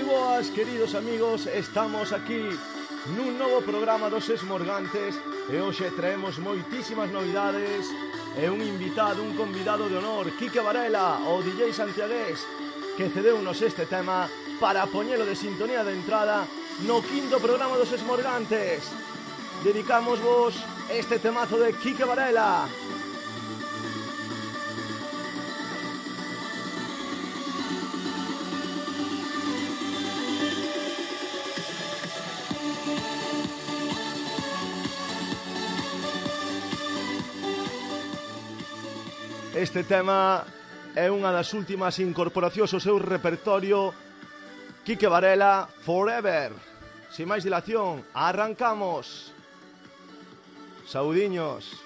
moi boas, queridos amigos, estamos aquí nun novo programa dos Esmorgantes e hoxe traemos moitísimas novidades e un invitado, un convidado de honor, Quique Varela, o DJ santiagués, que cedeu-nos este tema para poñelo de sintonía de entrada no quinto programa dos Esmorgantes. Dedicamos vos este temazo de Quique Varela. Este tema é unha das últimas incorporacións ao seu repertorio Quique Varela Forever. Sin máis dilación, arrancamos. Saudiños.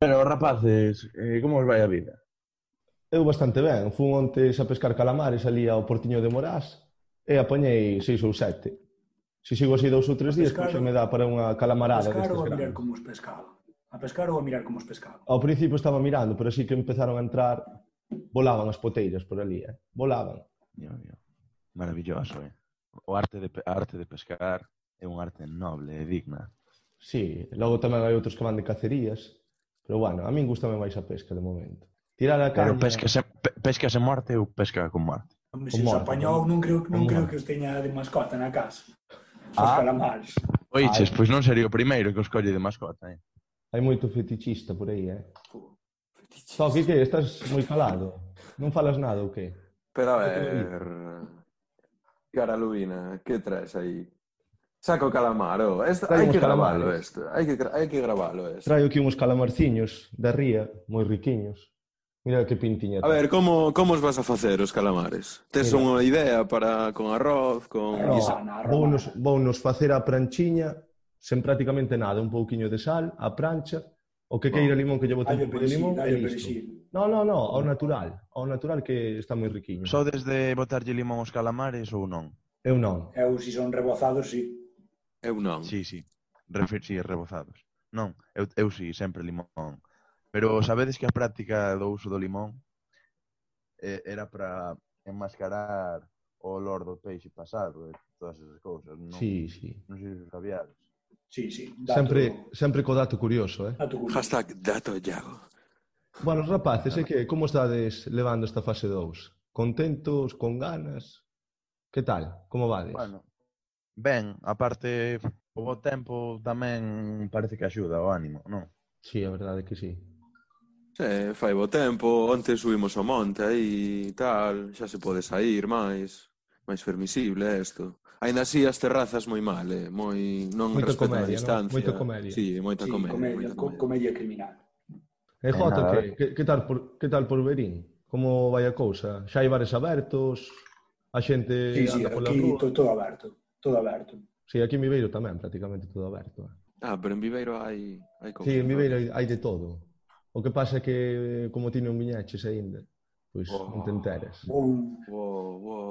Pero, rapaces, eh, como os vai a vida? Eu bastante ben. Fun ontes a pescar calamares ali ao Portiño de Morás e apañei seis ou sete. Se sigo así dous ou tres días, pescar, pois, me dá para unha calamarada. A pescar ou a mirar grandes. como os pescaba? A pescar ou a mirar como os pescaba? Ao principio estaba mirando, pero así que empezaron a entrar, volaban as poteiras por ali, eh? volaban. Yo, yo. Maravilloso, eh? O arte de, a arte de pescar é un arte noble e digna. Sí, logo tamén hai outros que van de cacerías, pero bueno, a min gustame máis a pesca de momento. Tirar a caña... Pero pesca se, pesca se morte ou pesca con morte? Hombre, se os apañou, non creo, non como creo que os teña de mascota na casa. Os ah. calamares. Oiches, pois non sería o primeiro que os colle de mascota, eh? Hai moito fetichista por aí, eh? Só que que, estás moi calado. Non falas nada ou que? Pero a ver... Cara Lubina, que traes aí? Saco calamaro. Esta, hai que gravalo isto. Hai que, hai que gravalo isto. Traio aquí uns calamarciños da ría, moi riquiños. Mira que pintiña. A ver, como, como os vas a facer os calamares? Tes Mira. unha idea para con arroz, con... Pero, no, vounos, vounos facer a pranchiña sen prácticamente nada, un pouquiño de sal, a prancha, o que queira oh. limón que lle bote un pouco de limón, e listo. No, no, no, ao natural, ao natural que está moi riquiño. Só desde botarlle limón aos calamares ou non? Eu non. Eu si son rebozados, si. Eu non. Si, sí, si. Sí. Refer sí rebozados. Non, eu, eu si, sí, sempre limón. Pero sabedes que a práctica do uso do limón eh, era para enmascarar o olor do peixe pasado e todas esas cousas, non? Sí, sí. Non sei se sabíades. Sí, sí. Dato... Sempre, sempre co dato curioso, eh? Dato curioso. Hashtag dato Iago. Bueno, rapaces, é que como estades levando esta fase 2? Contentos, con ganas? Que tal? Como vades? Bueno, ben, aparte o bo tempo tamén parece que axuda o ánimo, non? Sí, a verdade que sí. É, fai bo tempo, onte subimos ao monte aí e tal, xa se pode sair máis, máis permisible isto. Ainda así as terrazas moi mal, eh? moi non moito respetan comedia, a distancia. No? Moito comedia. Sí, moita sí, comedia, comedia, moita comedia. comedia criminal. E eh, Jota, que, que, que, tal por, que tal por Berín? Como vai a cousa? Xa hai bares abertos, a xente sí, sí, anda pola aquí, rúa. To, todo aberto, todo aberto. Sí, aquí en Viveiro tamén, prácticamente todo aberto. Eh? Ah, pero en Viveiro hai... hai cousa, sí, en Viveiro hai, hai de todo. O que pasa é que, como ti non viñaches aínda, pois oh. non te enteras. Wow, wow, wow.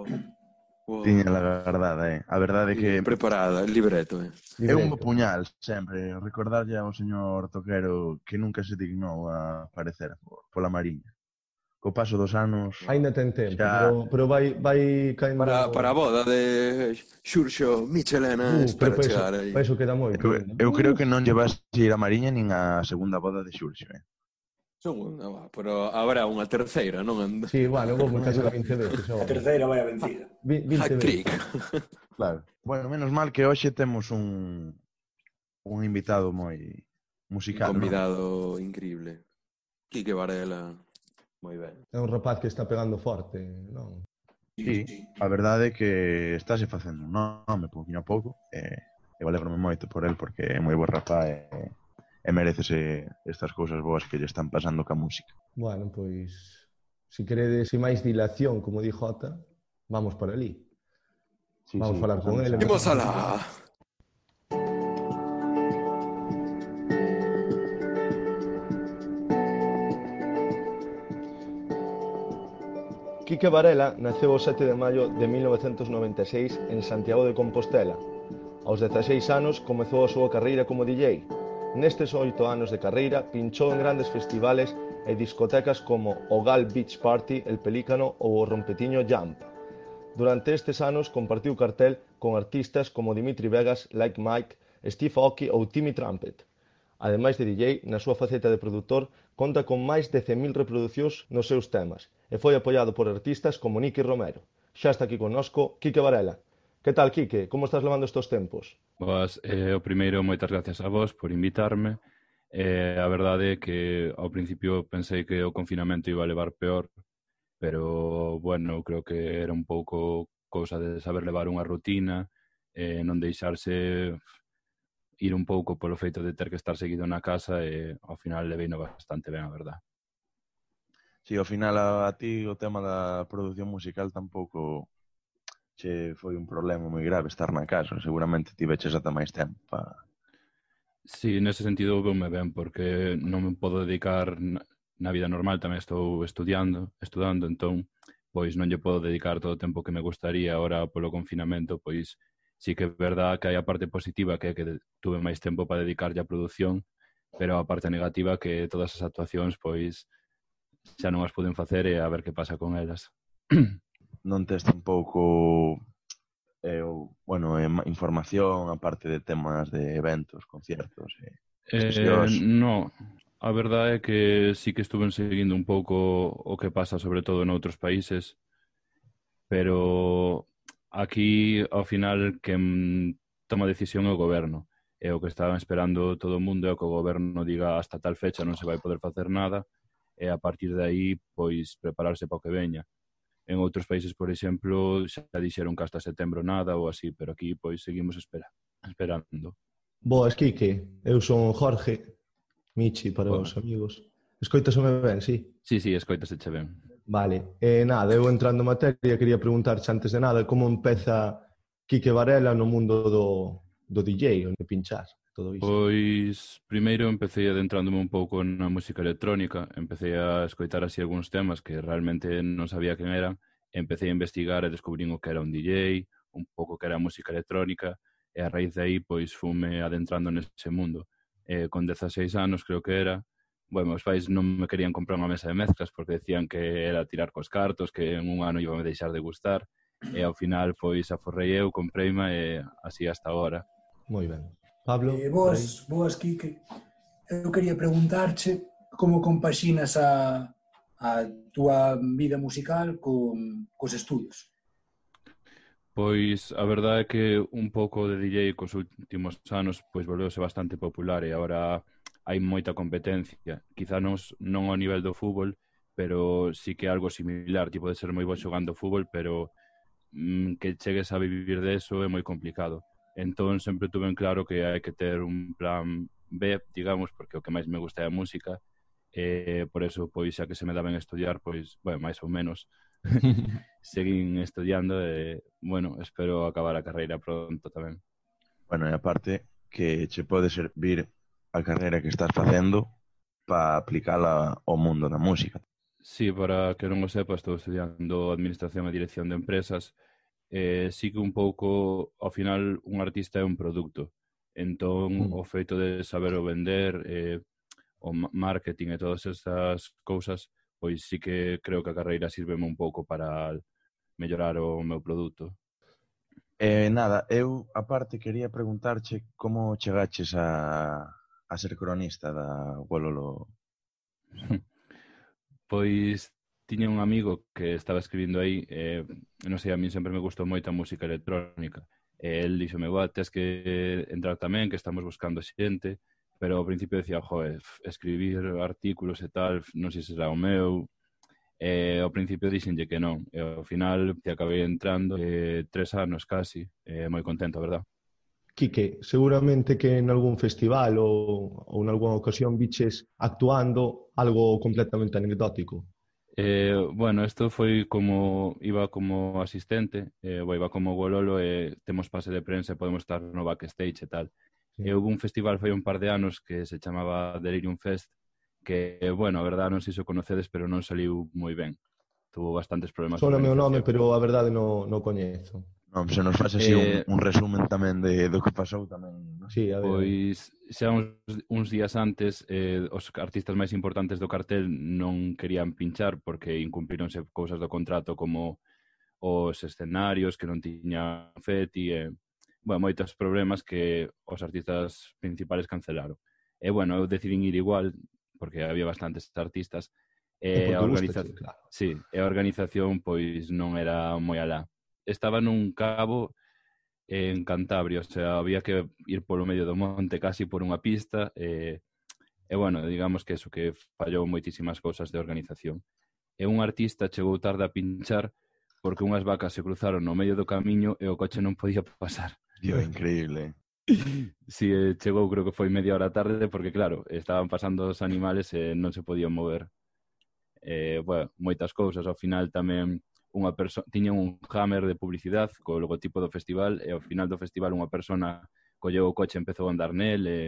wow. Tiña la verdade, eh. A verdade é que... Preparada, el libreto, eh. É un puñal, sempre. Recordarlle ao señor Toquero que nunca se dignou a aparecer pola mariña. Co paso dos anos... Ainda ten tempo, xa... pero, pero vai, vai caindo... Para, para a boda de Xurxo Michelena uh, espera chegar aí. Penso que dá moi. Eu, eh. eu creo que non llevas ir a mariña nin a segunda boda de Xurxo, eh. Segunda, va, pero habrá unha terceira, non? Sí, bueno, vale, houve caso da 20 veces. A terceira vai a vencida. 20 veces. Ah, claro. Bueno, menos mal que hoxe temos un un invitado moi musical, un convidado ¿no? increíble. Quique Varela. Moi ben. É un rapaz que está pegando forte, non? Sí, a verdade é que estáse facendo un nome pouquinho a pouco e eh, eu alegrome moito por el porque é moi bo rapaz e eh, e merecese estas cousas boas que lle están pasando ca música. Bueno, pois, se queredes e máis dilación, como dixo Jota, vamos para ali. Sí, vamos sí, falar con él. Vamos a la... Quique Varela naceu o 7 de maio de 1996 en Santiago de Compostela. Aos 16 anos comezou a súa carreira como DJ Nestes oito anos de carreira pinchou en grandes festivales e discotecas como o Gal Beach Party, El Pelícano ou o Rompetiño Jump. Durante estes anos compartiu cartel con artistas como Dimitri Vegas, Like Mike, Steve Aoki ou Timmy Trumpet. Ademais de DJ, na súa faceta de produtor, conta con máis de 100.000 reproducións nos seus temas e foi apoiado por artistas como Nicky Romero. Xa está aquí connosco Quique Varela, Que tal, Quique? Como estás levando estos tempos? Boas, eh, o primeiro, moitas gracias a vos por invitarme. Eh, a verdade é que ao principio pensei que o confinamento iba a levar peor, pero, bueno, creo que era un pouco cousa de saber levar unha rutina, eh, non deixarse ir un pouco polo feito de ter que estar seguido na casa eh, e ao final le veino bastante ben, a verdad. Si, sí, ao final a, a ti o tema da produción musical tampouco che foi un problema moi grave estar na casa, seguramente tiveches ata máis tempo pa Sí, nese sentido veume ben, porque non me podo dedicar na vida normal, tamén estou estudiando, estudando, entón, pois non lle podo dedicar todo o tempo que me gustaría ahora polo confinamento, pois sí que é verdad que hai a parte positiva que é que tuve máis tempo para dedicarlle a produción, pero a parte negativa que todas as actuacións pois xa non as poden facer e a ver que pasa con elas. non tes tampouco eh, bueno, eh, información aparte de temas de eventos, conciertos e eh, eh, no, a verdade é que sí que estuve seguindo un pouco o que pasa sobre todo en outros países pero aquí ao final que toma decisión é o goberno. E o que estaban esperando todo o mundo é que o goberno diga hasta tal fecha non se vai poder facer nada e a partir de aí pois prepararse para o que veña. En outros países, por exemplo, xa dixeron que hasta setembro nada ou así, pero aquí pois seguimos espera, esperando. Boas, Quique. Eu son Jorge, Michi para Boa. os amigos. Escoitasome ben, sí? Sí, sí, che ben. Vale. Eh, nada, eu entrando en materia, quería preguntarche antes de nada como empeza Quique Varela no mundo do, do DJ, onde pinchar? Todo isto? Pois, primeiro empecé adentrándome un pouco na música electrónica, empecé a escoitar así algúns temas que realmente non sabía quen eran, empecé a investigar e descubrín o que era un DJ, un pouco que era música electrónica, e a raíz de aí, pois, fume adentrando nese mundo. Eh, con 16 anos, creo que era, bueno, meus pais non me querían comprar unha mesa de mezclas porque decían que era tirar cos cartos, que en un ano iba a deixar de gustar, e ao final pois aforrei eu, compreima e así hasta agora. Moi ben. Pablo? Eh, boas, boas, Quique. Eu quería preguntarche como compaxinas a, a túa vida musical con, cos estudos? Pois a verdade é que un pouco de DJ cos últimos anos pois volveuse bastante popular e agora hai moita competencia. Quizá non, non ao nivel do fútbol, pero sí que algo similar, tipo de ser moi bo xogando fútbol, pero mm, que chegues a vivir de eso é moi complicado. Entón, sempre tuve en claro que hai que ter un plan B, digamos, porque o que máis me gusta é a música, e por eso, pois, xa que se me daban estudiar, pois, bueno, máis ou menos, seguín estudiando e, bueno, espero acabar a carreira pronto tamén. Bueno, e aparte que che pode servir a carreira que estás facendo para aplicala ao mundo da música. Sí, para que non o sepa, estou estudiando Administración e Dirección de Empresas. Eh, sí que un pouco, ao final, un artista é un produto. Entón, mm. o feito de saber o vender, eh, o marketing e todas estas cousas, pois sí que creo que a carreira sirveme un pouco para mellorar o meu produto. Eh, nada, eu aparte quería preguntarche como chegaches a, a ser cronista da Gololo Pois tiña un amigo que estaba escribindo aí, eh, non sei, a mí sempre me gustou moito a música electrónica. E el dixome, boa, tens que entrar tamén, que estamos buscando xente, pero ao principio decía, joe, escribir artículos e tal, non sei se será o meu, E ao principio dixenlle que non, e ao final te acabei entrando eh, tres anos casi, eh, moi contento, verdad? Quique, seguramente que en algún festival ou, ou en algunha ocasión biches actuando algo completamente anecdótico. Eh, bueno, isto foi como iba como asistente, eh, iba como gololo e eh, temos pase de prensa, podemos estar no backstage e tal. Sí. Eh, e houve un festival foi un par de anos que se chamaba Delirium Fest, que, bueno, a verdade non sei se o conocedes, pero non saliu moi ben. Tuvo bastantes problemas. Só o meu nome, pero a verdade non, non coñezo. Non, se nos faz así eh, un, un resumen tamén de, do que pasou tamén. ¿no? Sí, a ver. Pois xa uns, uns días antes eh, os artistas máis importantes do cartel non querían pinchar porque incumpironse cousas do contrato como os escenarios que non tiñan feti e eh, bueno, moitos problemas que os artistas principales cancelaron. E bueno, eu decidín ir igual porque había bastantes artistas e eh, a organización, claro. sí, e a organización pois non era moi alá estaba nun cabo en Cantabria, o sea, había que ir polo medio do monte casi por unha pista e, e bueno, digamos que eso que fallou moitísimas cousas de organización. E un artista chegou tarde a pinchar porque unhas vacas se cruzaron no medio do camiño e o coche non podía pasar. Dio, increíble. Si, sí, chegou creo que foi media hora tarde porque claro, estaban pasando os animales e non se podían mover. Eh, bueno, moitas cousas, ao final tamén unha persoa tiña un hammer de publicidade co logotipo do festival e ao final do festival unha persona colleu o coche e empezou a andar nel e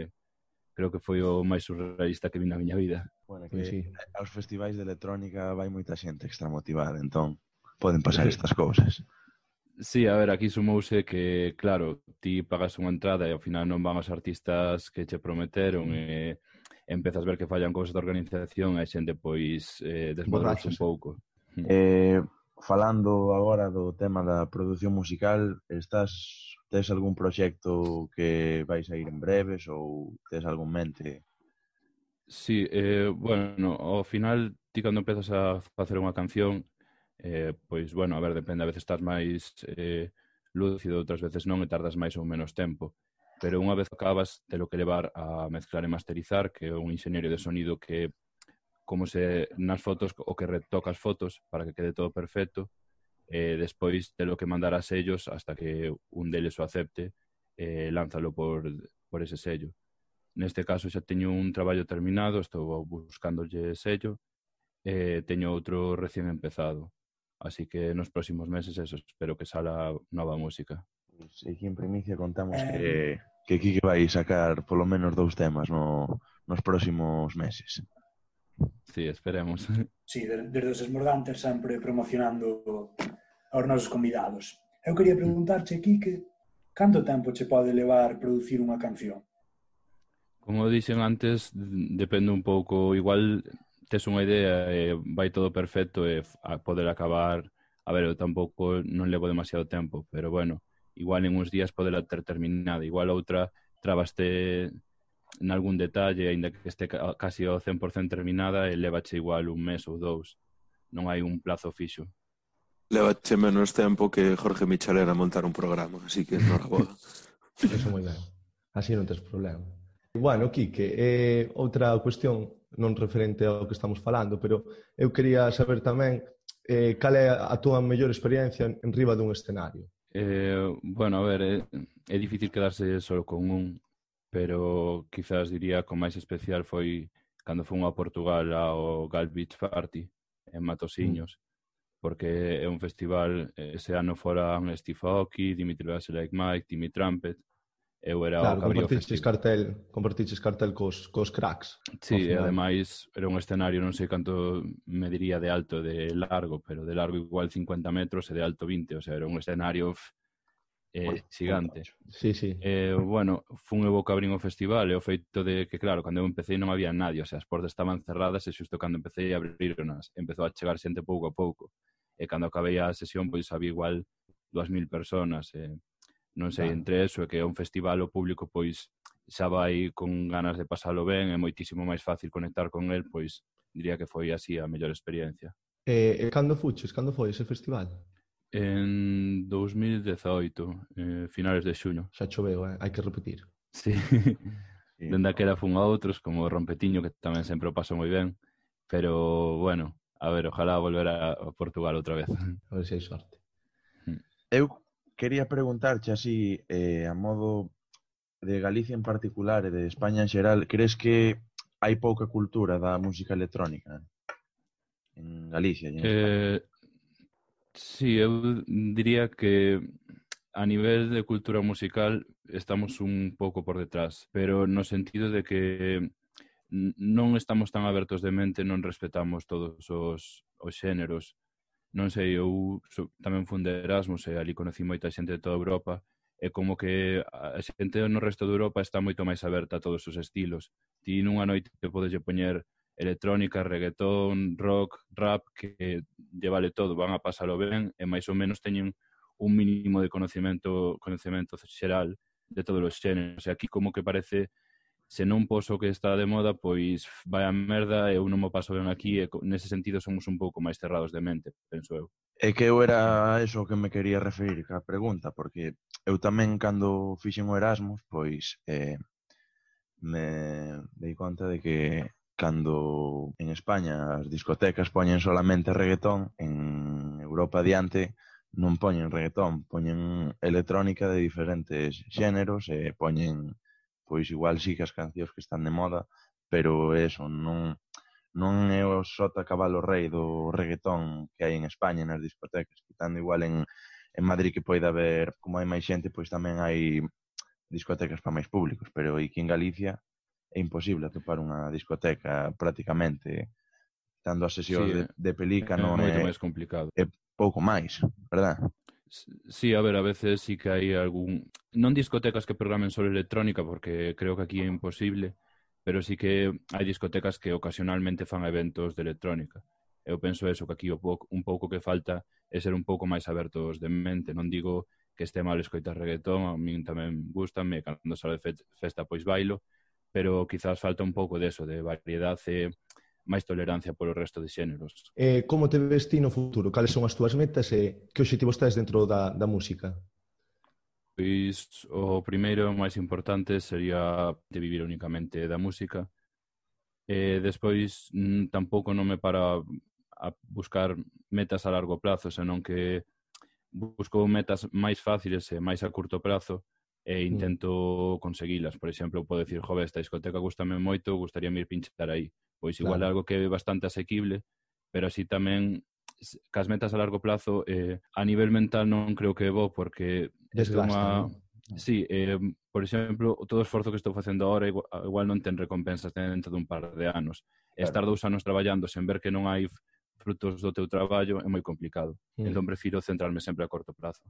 creo que foi o máis surrealista que vi na miña vida. Bueno, que sí. aos festivais de electrónica vai moita xente extra motivada, entón poden pasar estas cousas. Sí, a ver, aquí sumouse que, claro, ti pagas unha entrada e ao final non van os artistas que che prometeron mm. e empezas a ver que fallan cousas da organización e xente, pois, eh, desmodrarse un pouco. Mm. Eh, falando agora do tema da produción musical, estás tes algún proxecto que vais a ir en breves ou tes algún mente? Sí, eh, bueno, ao final ti cando empezas a facer unha canción eh, pois, bueno, a ver, depende, a veces estás máis eh, lúcido, outras veces non e tardas máis ou menos tempo pero unha vez acabas, te lo que levar a mezclar e masterizar, que é un ingeniero de sonido que como se nas fotos o que retoca as fotos para que quede todo perfecto e despois te lo que mandar a sellos hasta que un deles o acepte e lánzalo por, por ese sello. Neste caso xa teño un traballo terminado, estou buscándolle sello e teño outro recién empezado. Así que nos próximos meses eso, espero que sala nova música. Pois aquí en primicia contamos que eh. que Kike vai sacar polo menos dous temas no, nos próximos meses. Sí, esperemos. Sí, desde os Esmordantes sempre promocionando aos nosos convidados. Eu quería preguntarche, Quique, canto tempo che pode levar producir unha canción? Como dixen antes, depende un pouco. Igual tes unha idea e vai todo perfecto e a poder acabar... A ver, eu tampouco non levo demasiado tempo, pero bueno, igual en uns días poderá ter terminada. Igual outra trabaste en algún detalle, aínda que este casi ao 100% terminada, e levache igual un mes ou dous. Non hai un plazo fixo. Levache menos tempo que Jorge Michalera a montar un programa, así que enhorabuena. Eso moi ben. Así non tens problema. Bueno, Quique, eh, outra cuestión non referente ao que estamos falando, pero eu quería saber tamén eh, cal é a túa mellor experiencia en riba dun escenario. Eh, bueno, a ver, é, é difícil quedarse só con un pero quizás diría con máis especial foi cando fun a Portugal ao Gal Beach Party en mm. Matosiños, mm. porque é un festival, ese ano foran Steve Aoki, Dimitri Vasilek Mike, Timmy Trumpet, eu era claro, o cabrío compartiches festival. cartel, compartiches cartel cos, cos cracks. Sí, e ademais era un escenario, non sei canto me diría de alto de largo, pero de largo igual 50 metros e de alto 20, o sea, era un escenario eh, gigante. xigante. Sí, sí. Eh, bueno, fun eu que abrín o festival e o feito de que, claro, cando eu empecé non había nadie, o sea, as portas estaban cerradas e xusto cando empecé a abrirnas, empezou a chegar xente pouco a pouco. E cando acabei a sesión, pois había igual 2.000 personas. Eh, non sei, claro. entre eso e que é un festival o público, pois xa vai con ganas de pasalo ben, é moitísimo máis fácil conectar con el, pois diría que foi así a mellor experiencia. Eh, e cando fuches? Cando foi ese festival? en 2018, eh, finales de xuño. Xa choveu, eh? hai que repetir. Sí. sí. Dende aquela fun a outros, como o Rompetiño, que tamén sempre o paso moi ben. Pero, bueno, a ver, ojalá volver a Portugal outra vez. A ver se hai sorte. Mm. Eu quería preguntarche así, eh, a modo de Galicia en particular e de España en xeral, crees que hai pouca cultura da música electrónica en Galicia e en España? Eh, Sí, eu diría que a nivel de cultura musical estamos un pouco por detrás, pero no sentido de que non estamos tan abertos de mente, non respetamos todos os, os xéneros. Non sei, eu so, tamén fun de Erasmus eh, e ali conocí moita xente de toda Europa e como que a xente no resto de Europa está moito máis aberta a todos os estilos. Ti nunha noite te podes poñer electrónica, reggaetón, rock, rap, que lle vale todo, van a pasalo ben e máis ou menos teñen un mínimo de conocimento, conocimento xeral de todos os xéneros. E aquí como que parece se non poso que está de moda, pois vai a merda e eu non mo paso ben aquí e nese sentido somos un pouco máis cerrados de mente, penso eu. É que eu era eso que me quería referir ca pregunta, porque eu tamén cando fixen o Erasmus, pois eh, me dei conta de que cando en España as discotecas poñen solamente reggaetón, en Europa adiante non poñen reggaetón, poñen electrónica de diferentes xéneros e poñen pois igual sí que as cancións que están de moda, pero eso non non é o sota cabalo rei do reggaetón que hai en España nas discotecas, quitando igual en en Madrid que poida haber, como hai máis xente, pois tamén hai discotecas para máis públicos, pero aquí en Galicia é imposible atopar unha discoteca prácticamente dando a sesión sí, de, eh, de pelica é, é, é máis complicado. É pouco máis, verdad? Sí, a ver, a veces sí que hai algún... Non discotecas que programen solo electrónica, porque creo que aquí é imposible, pero sí que hai discotecas que ocasionalmente fan eventos de electrónica. Eu penso eso, que aquí o pouco, un pouco que falta é ser un pouco máis abertos de mente. Non digo que este mal escoitar reggaetón, a min tamén gustame, cando sale festa pois bailo, pero quizás falta un pouco deso, de variedade e eh, máis tolerancia polo resto de xéneros. Eh, como te ves ti no futuro? Cales son as túas metas e que obxectivos tens dentro da, da música? Pois o primeiro máis importante sería de vivir únicamente da música. E despois mm, tampouco non me para a buscar metas a largo prazo, senón que busco metas máis fáciles e máis a curto prazo, e mm. intento conseguilas. Por exemplo, eu podo dicir, jove, esta discoteca gustame moito, gustaría ir pinchar aí. Pois igual claro. algo que é bastante asequible, pero así tamén cas metas a largo plazo eh, a nivel mental non creo que é bo porque é unha... ¿no? Ah. Sí, eh, por exemplo, todo o esforzo que estou facendo agora igual, igual non ten recompensas dentro dun par de anos. Claro. Estar dous anos traballando sen ver que non hai frutos do teu traballo é moi complicado. Mm. Entón prefiro centrarme sempre a corto prazo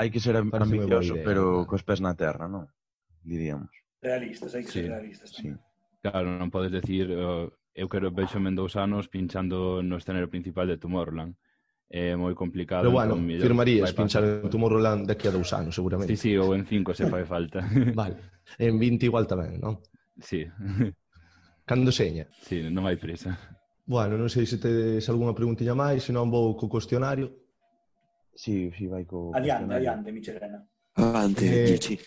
hai que ser ambicioso, idea, pero eh. cos pés na terra, non? Diríamos. Realistas, hai que sí, ser realistas. Sí. Claro, non podes decir oh, eu quero vexome en dous anos pinchando no escenario principal de Tomorrowland. É moi complicado. Pero bueno, entón, firmarías pinchar en Tomorrowland daqui a dous anos, seguramente. Sí, sí, ou en cinco se fai falta. vale. En 20 igual tamén, non? Sí. Cando seña? Sí, non hai presa. Bueno, non sei se tedes algunha preguntiña máis, se non vou co cuestionario. Sì, sì, vai con... Adiante, adiante, mi Serena. Avanti, eh, Gigi.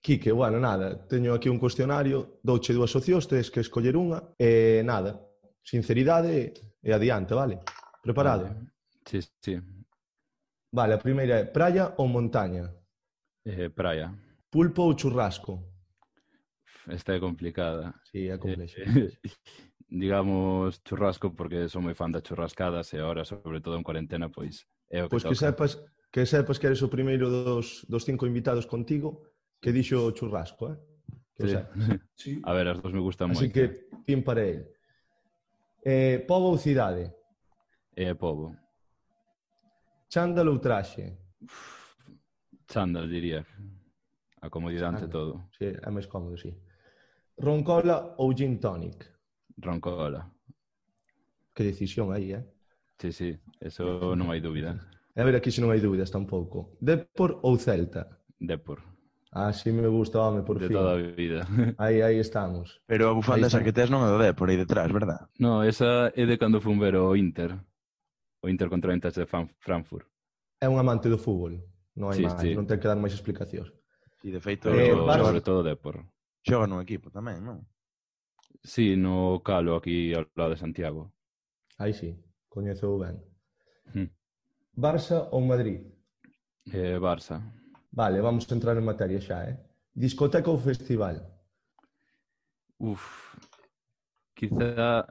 Quique, bueno, nada, teño aquí un cuestionario, douche dúas opcións, tes que escoller unha, e nada, sinceridade e adiante, vale? Preparado? Sí, sí. Vale, a primeira é praia ou montaña? Eh, praia. Pulpo ou churrasco? Esta é complicada. Sí, é complexa. Eh, eh digamos, churrasco porque son moi fan das churrascadas e agora, sobre todo en cuarentena, pois é o que Pois que toca. sepas que sepas que eres o primeiro dos, dos cinco invitados contigo que dixo churrasco, eh? Que sí. sí. A ver, as dos me gustan moito. Así moi. que pin para ele. Eh, pobo ou cidade? Eh, pobo. Chándal ou traxe? Chándal, diría. A comodidade ante todo. Sí, é máis cómodo, sí. Roncola ou gin tonic? Roncola. Que decisión aí, eh? Sí, sí, eso non hai eh? dúbida. E a ver aquí se non hai dúbidas tampouco. Depor ou Celta? Depor. Así ah, me gusta, home, por de fin. De toda a vida. Aí, aí estamos. Pero a bufanda esa que tes non é do Depor aí detrás, verdad? No, esa é de cando fun ver o Inter. O Inter contra o Inter de Frankfurt. É un amante do fútbol. Non hai sí, máis, sí. non ten que dar máis explicacións. Sí, de feito, eh, sobre todo Depor. Xoga nun equipo tamén, non? Sí, no Calo, aquí ao lado de Santiago. Aí sí, coñezo ben. Hmm. Barça ou Madrid? Eh, Barça. Vale, vamos entrar en materia xa, eh? Discoteca ou festival? Uf, quizá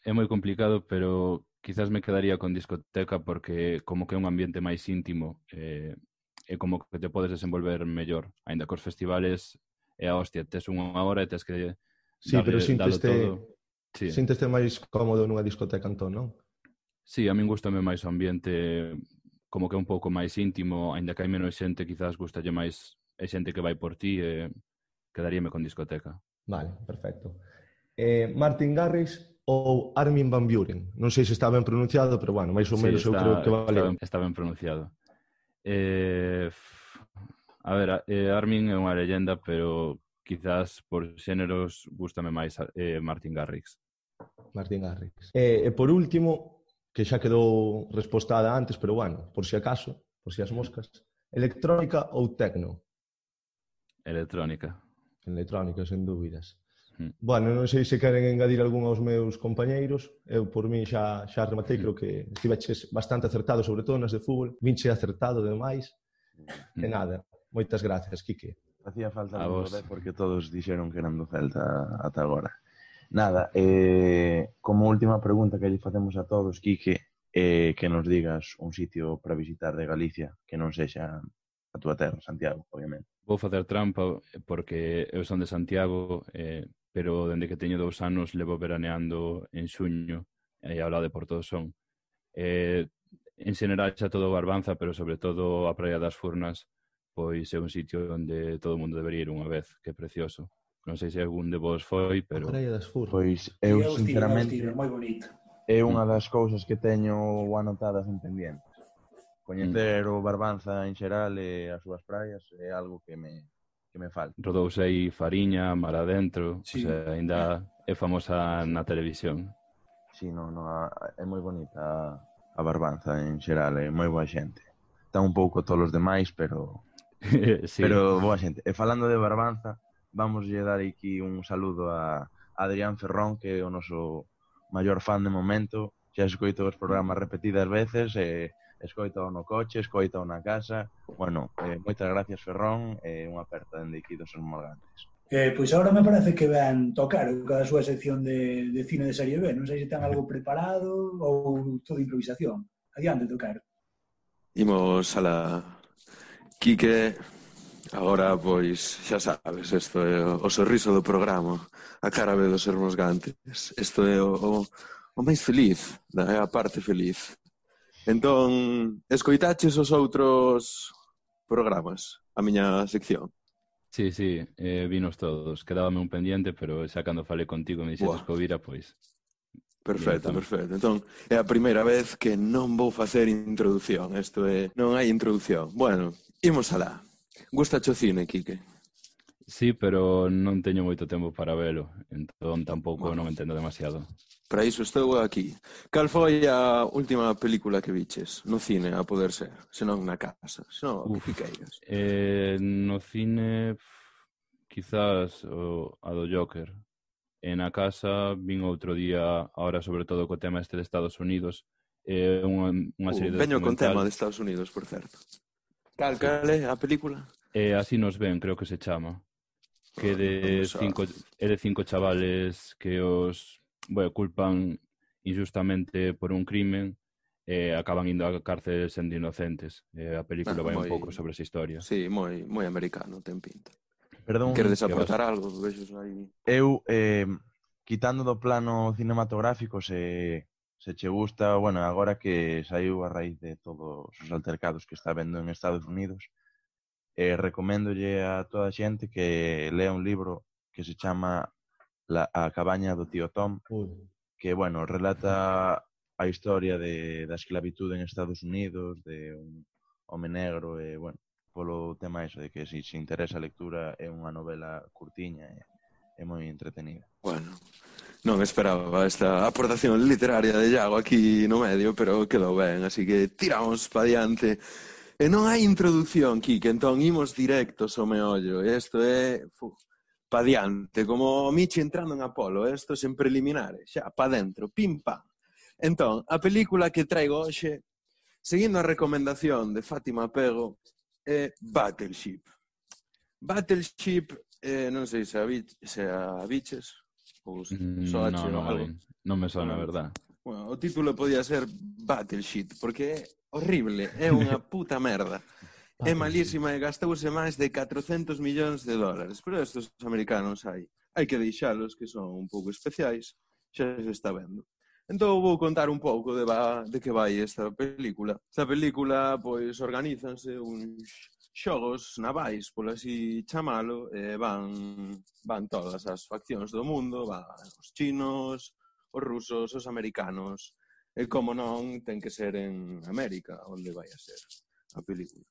é moi complicado, pero quizás me quedaría con discoteca porque como que é un ambiente máis íntimo eh, e como que te podes desenvolver mellor. Ainda os festivales é a eh, hostia, tes unha hora e tes que Sí, dale, pero sínteste, sí. sínteste máis cómodo nunha discoteca entón, non? Sí, a min gustame máis o ambiente como que é un pouco máis íntimo, aínda que hai menos xente, quizás gustalle máis é xente que vai por ti e quedaríame con discoteca. Vale, perfecto. Eh, Martin Garrix ou Armin Van Buren. Non sei se está ben pronunciado, pero bueno, máis ou menos sí, está, eu creo que vale. Está ben, está ben pronunciado. Eh, a ver, eh, Armin é unha leyenda, pero quizás por xéneros gustame máis eh, Martin Garrix. Martin Garrix. E, e por último, que xa quedou respostada antes, pero bueno, por si acaso, por si as moscas, electrónica ou tecno? Electrónica. Electrónica, sen dúbidas. Mm. Bueno, non sei se queren engadir algún aos meus compañeiros. Eu, por mí, xa, xa rematei. Mm. Creo que estiveches bastante acertado, sobre todo nas de fútbol. Vinche acertado demais. Mm. E nada, moitas gracias, Quique. Hacía falta a vos. porque todos dixeron que eran do Celta ata agora. Nada, eh, como última pregunta que lle facemos a todos, Quique, eh, que nos digas un sitio para visitar de Galicia que non sexa a túa terra, Santiago, obviamente. Vou facer trampa porque eu son de Santiago, eh, pero dende que teño dous anos levo veraneando en xuño e eh, ao lado de Porto do Son. Eh, en general xa todo Barbanza, pero sobre todo a Praia das Furnas, pois é un sitio onde todo o mundo debería ir unha vez, que é precioso. Non sei se algún de vos foi, pero... Praia das Pois eu, eu sinceramente... Estive, moi bonito. É unha das cousas que teño anotadas en pendientes. Coñecer mm. o Barbanza en xeral e as súas praias é algo que me que me falta. Rodouse aí Fariña, Mar Adentro, sí. o sea, ainda é famosa na televisión. Sí, no, no, é moi bonita a Barbanza en xeral, é moi boa xente está un pouco tolos demais, pero sí. pero boa xente. E falando de Barbanza, vamos lle dar aquí un saludo a Adrián Ferrón, que é o noso maior fan de momento, xa escoito os programas repetidas veces, e escoito no coche, escoito na casa. Bueno, eh, moitas gracias Ferrón, e eh, unha aperta dende aquí dos Morgantes. Eh, pois agora me parece que van tocar cada súa sección de, de cine de serie B. Non sei se están algo preparado ou todo improvisación. Adiante, tocar. Imos a la Quique, agora, pois, xa sabes, isto é o, o sorriso do programa, a cara de dos hermos gantes. Isto é o, o, o máis feliz, é a parte feliz. Entón, escoitaches os outros programas, a miña sección? Sí, sí, eh, vinos todos. Quedábame un pendiente, pero xa cando falei contigo me dixetes que vira, pois Perfecto, Bien, perfecto. Entón, é a primeira vez que non vou facer introducción. Isto é, non hai introducción. Bueno, imos alá. Gusta o cine, Quique? Sí, pero non teño moito tempo para velo. Entón, tampouco bueno. non entendo demasiado. Para iso estou aquí. Cal foi a última película que viches no cine, a poder ser? Senón na casa, senón Uf, que queiras. Eh, no cine, quizás o, a do Joker. E na casa vin outro día, ahora sobre todo co tema este de Estados Unidos, é unha, unha serie uh, de Veño con tema de Estados Unidos, por certo. Cal, cal é a película? Eh, así nos ven, creo que se chama. Que de ah, cinco, é de cinco chavales que os bueno, culpan injustamente por un crimen e acaban indo á cárcel sendo inocentes. Eh, a película ah, vai moi, un pouco sobre esa historia. Sí, moi, moi americano, ten pinta. Perdón. Queredes aportar algo? Vexos aí. Eu, eh, quitando do plano cinematográfico, se, se che gusta, bueno, agora que saiu a raíz de todos os altercados que está vendo en Estados Unidos, eh, recoméndolle a toda a xente que lea un libro que se chama La, a cabaña do tío Tom, que, bueno, relata a historia de, da esclavitude en Estados Unidos, de un home negro, e, bueno, polo tema iso de que se se interesa a lectura é unha novela curtiña e é moi entretenida. Bueno, non esperaba esta aportación literaria de Iago aquí no medio, pero quedou ben, así que tiramos pa diante. E non hai introdución, Kike, entón imos directos ao meollo. Isto é fu, pa diante, como Michi entrando en Apolo, eh, isto sen preliminares, xa pa dentro, pim pam. Entón, a película que traigo hoxe, seguindo a recomendación de Fátima Pego, é Battleship. Battleship, eh, non sei se a, bit, se a biches ou se mm, no, non, algo. Non me sona, bueno, verdad. Bueno, o título podía ser Battleship, porque é horrible, é unha puta merda. é malísima e gastouse máis de 400 millóns de dólares. Pero estes americanos hai. Hai que deixalos que son un pouco especiais, xa se está vendo. Entón vou contar un pouco de, va, de que vai esta película. Esta película, pois, organízanse uns xogos navais, por así chamalo, e van, van todas as faccións do mundo, van os chinos, os rusos, os americanos, e como non, ten que ser en América, onde vai a ser a película.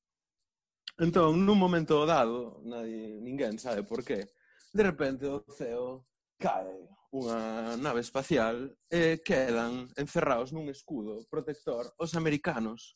Entón, nun momento dado, nadie, ninguén sabe por qué, de repente o ceo cae unha nave espacial e quedan encerrados nun escudo protector os americanos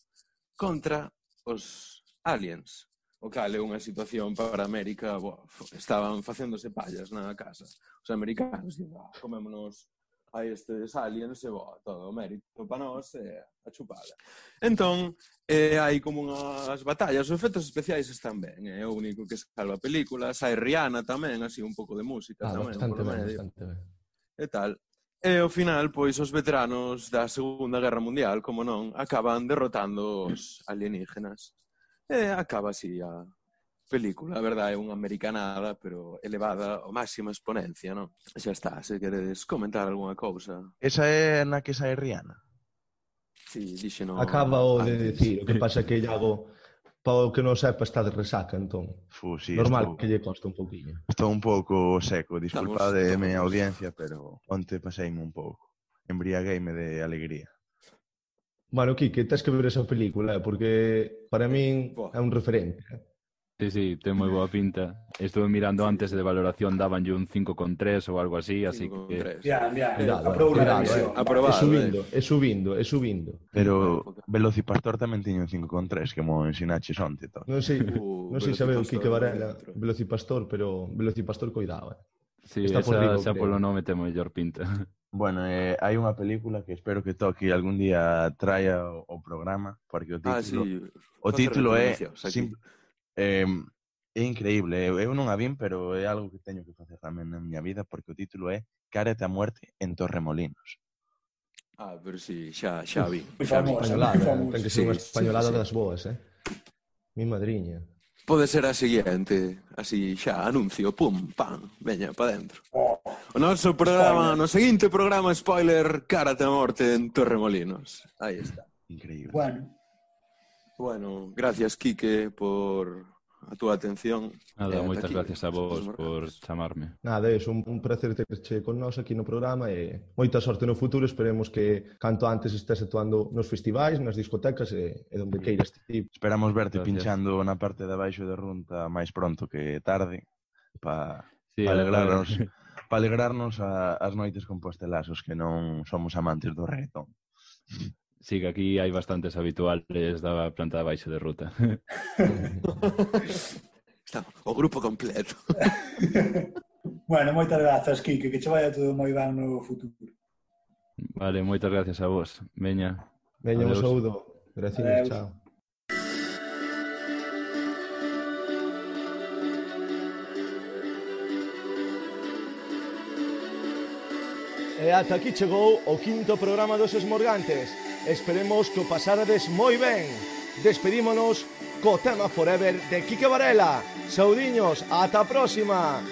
contra os aliens. O cal é unha situación para América, bo, estaban facéndose pallas na casa. Os americanos, dicen, ah, comémonos a estes aliens e bo, todo o mérito para nós e a chupada. Entón, eh, hai como unhas batallas, os efectos especiais están ben, é eh? o único que salva a película, sai Rihanna tamén, así un pouco de música ah, tamén. Bastante ben, medio. bastante ben e tal. E ao final, pois, os veteranos da Segunda Guerra Mundial, como non, acaban derrotando os alienígenas. E acaba así a película, a verdade, é unha americanada, pero elevada ao máxima exponencia, non? Xa está, se queredes comentar algunha cousa. Esa é na que sae Rihanna? Sí, dixe non. Acaba o de decir, o que pasa que Iago... Llago Para o que non sepa está de resaca, entón. Fu, sí, Normal estou, que lle costa un poquinho. Estou un pouco seco, disculpade a miña audiencia, pero onte paseime un pouco. Embriagueime de alegría. Bueno, Kike, tens que ver esa película, eh, porque para min é un referente. Eh? Sí, sí, ten moi boa pinta. Estuve mirando antes de valoración dabanlle un 5,3 ou algo así, así que... Bien, bien, eh, aprobou la revisión. Aprobado, é subindo, é subindo, é subindo. Pero Velocipastor tamén tiña un 5,3 que mo ensinaches onte. Tal. Non sei, uh, non sei sabe o Quique Varela, Velocipastor, pero Velocipastor coidado, eh. Sí, Está esa, por rico, xa polo nome ten mellor pinta. Bueno, eh, hai unha película que espero que toque algún día traia o, o programa, porque o ah, título, ah, sí. o título é... Aquí. Sim... Eh, é increíble, eu, eu non a vin, pero é algo que teño que facer tamén na miña vida, porque o título é Cárate a muerte en Torremolinos. Ah, pero si, sí, xa, xa vi. Xa vi. Españolada, ten que ser sí, españolada sí, sí. das boas, eh? Mi madriña. Pode ser a seguinte, así xa, anuncio, pum, pam, veña, pa dentro. O noso programa, spoiler. no seguinte programa, spoiler, Cárate a morte en Torremolinos. Aí está. Increíble. Bueno, Bueno, gracias, Quique, por a túa atención. Nada, eh, moitas aquí, gracias a vos por chamarme. Nada, é un, un placer terche con nós aquí no programa e moita sorte no futuro. Esperemos que canto antes estés actuando nos festivais, nas discotecas e, e donde queiras ti. Esperamos verte gracias. pinchando na parte de abaixo de Runta máis pronto que tarde para sí, pa alegrarnos para alegrarnos a, as noites con postelazos que non somos amantes do reggaetón. Sí, que aquí hai bastantes habituales da planta de baixo de ruta. Está o grupo completo. bueno, moitas grazas, Kike, que che vaya todo moi ben no futuro. Vale, moitas gracias a vos. Veña. Veña, un saúdo. Gracias, Adeus. chao. E ata aquí chegou o quinto programa dos Esmorgantes. Esperemos que o pasarades moi ben. Despedímonos co tema Forever de Quique Varela. Saudiños, ata a próxima.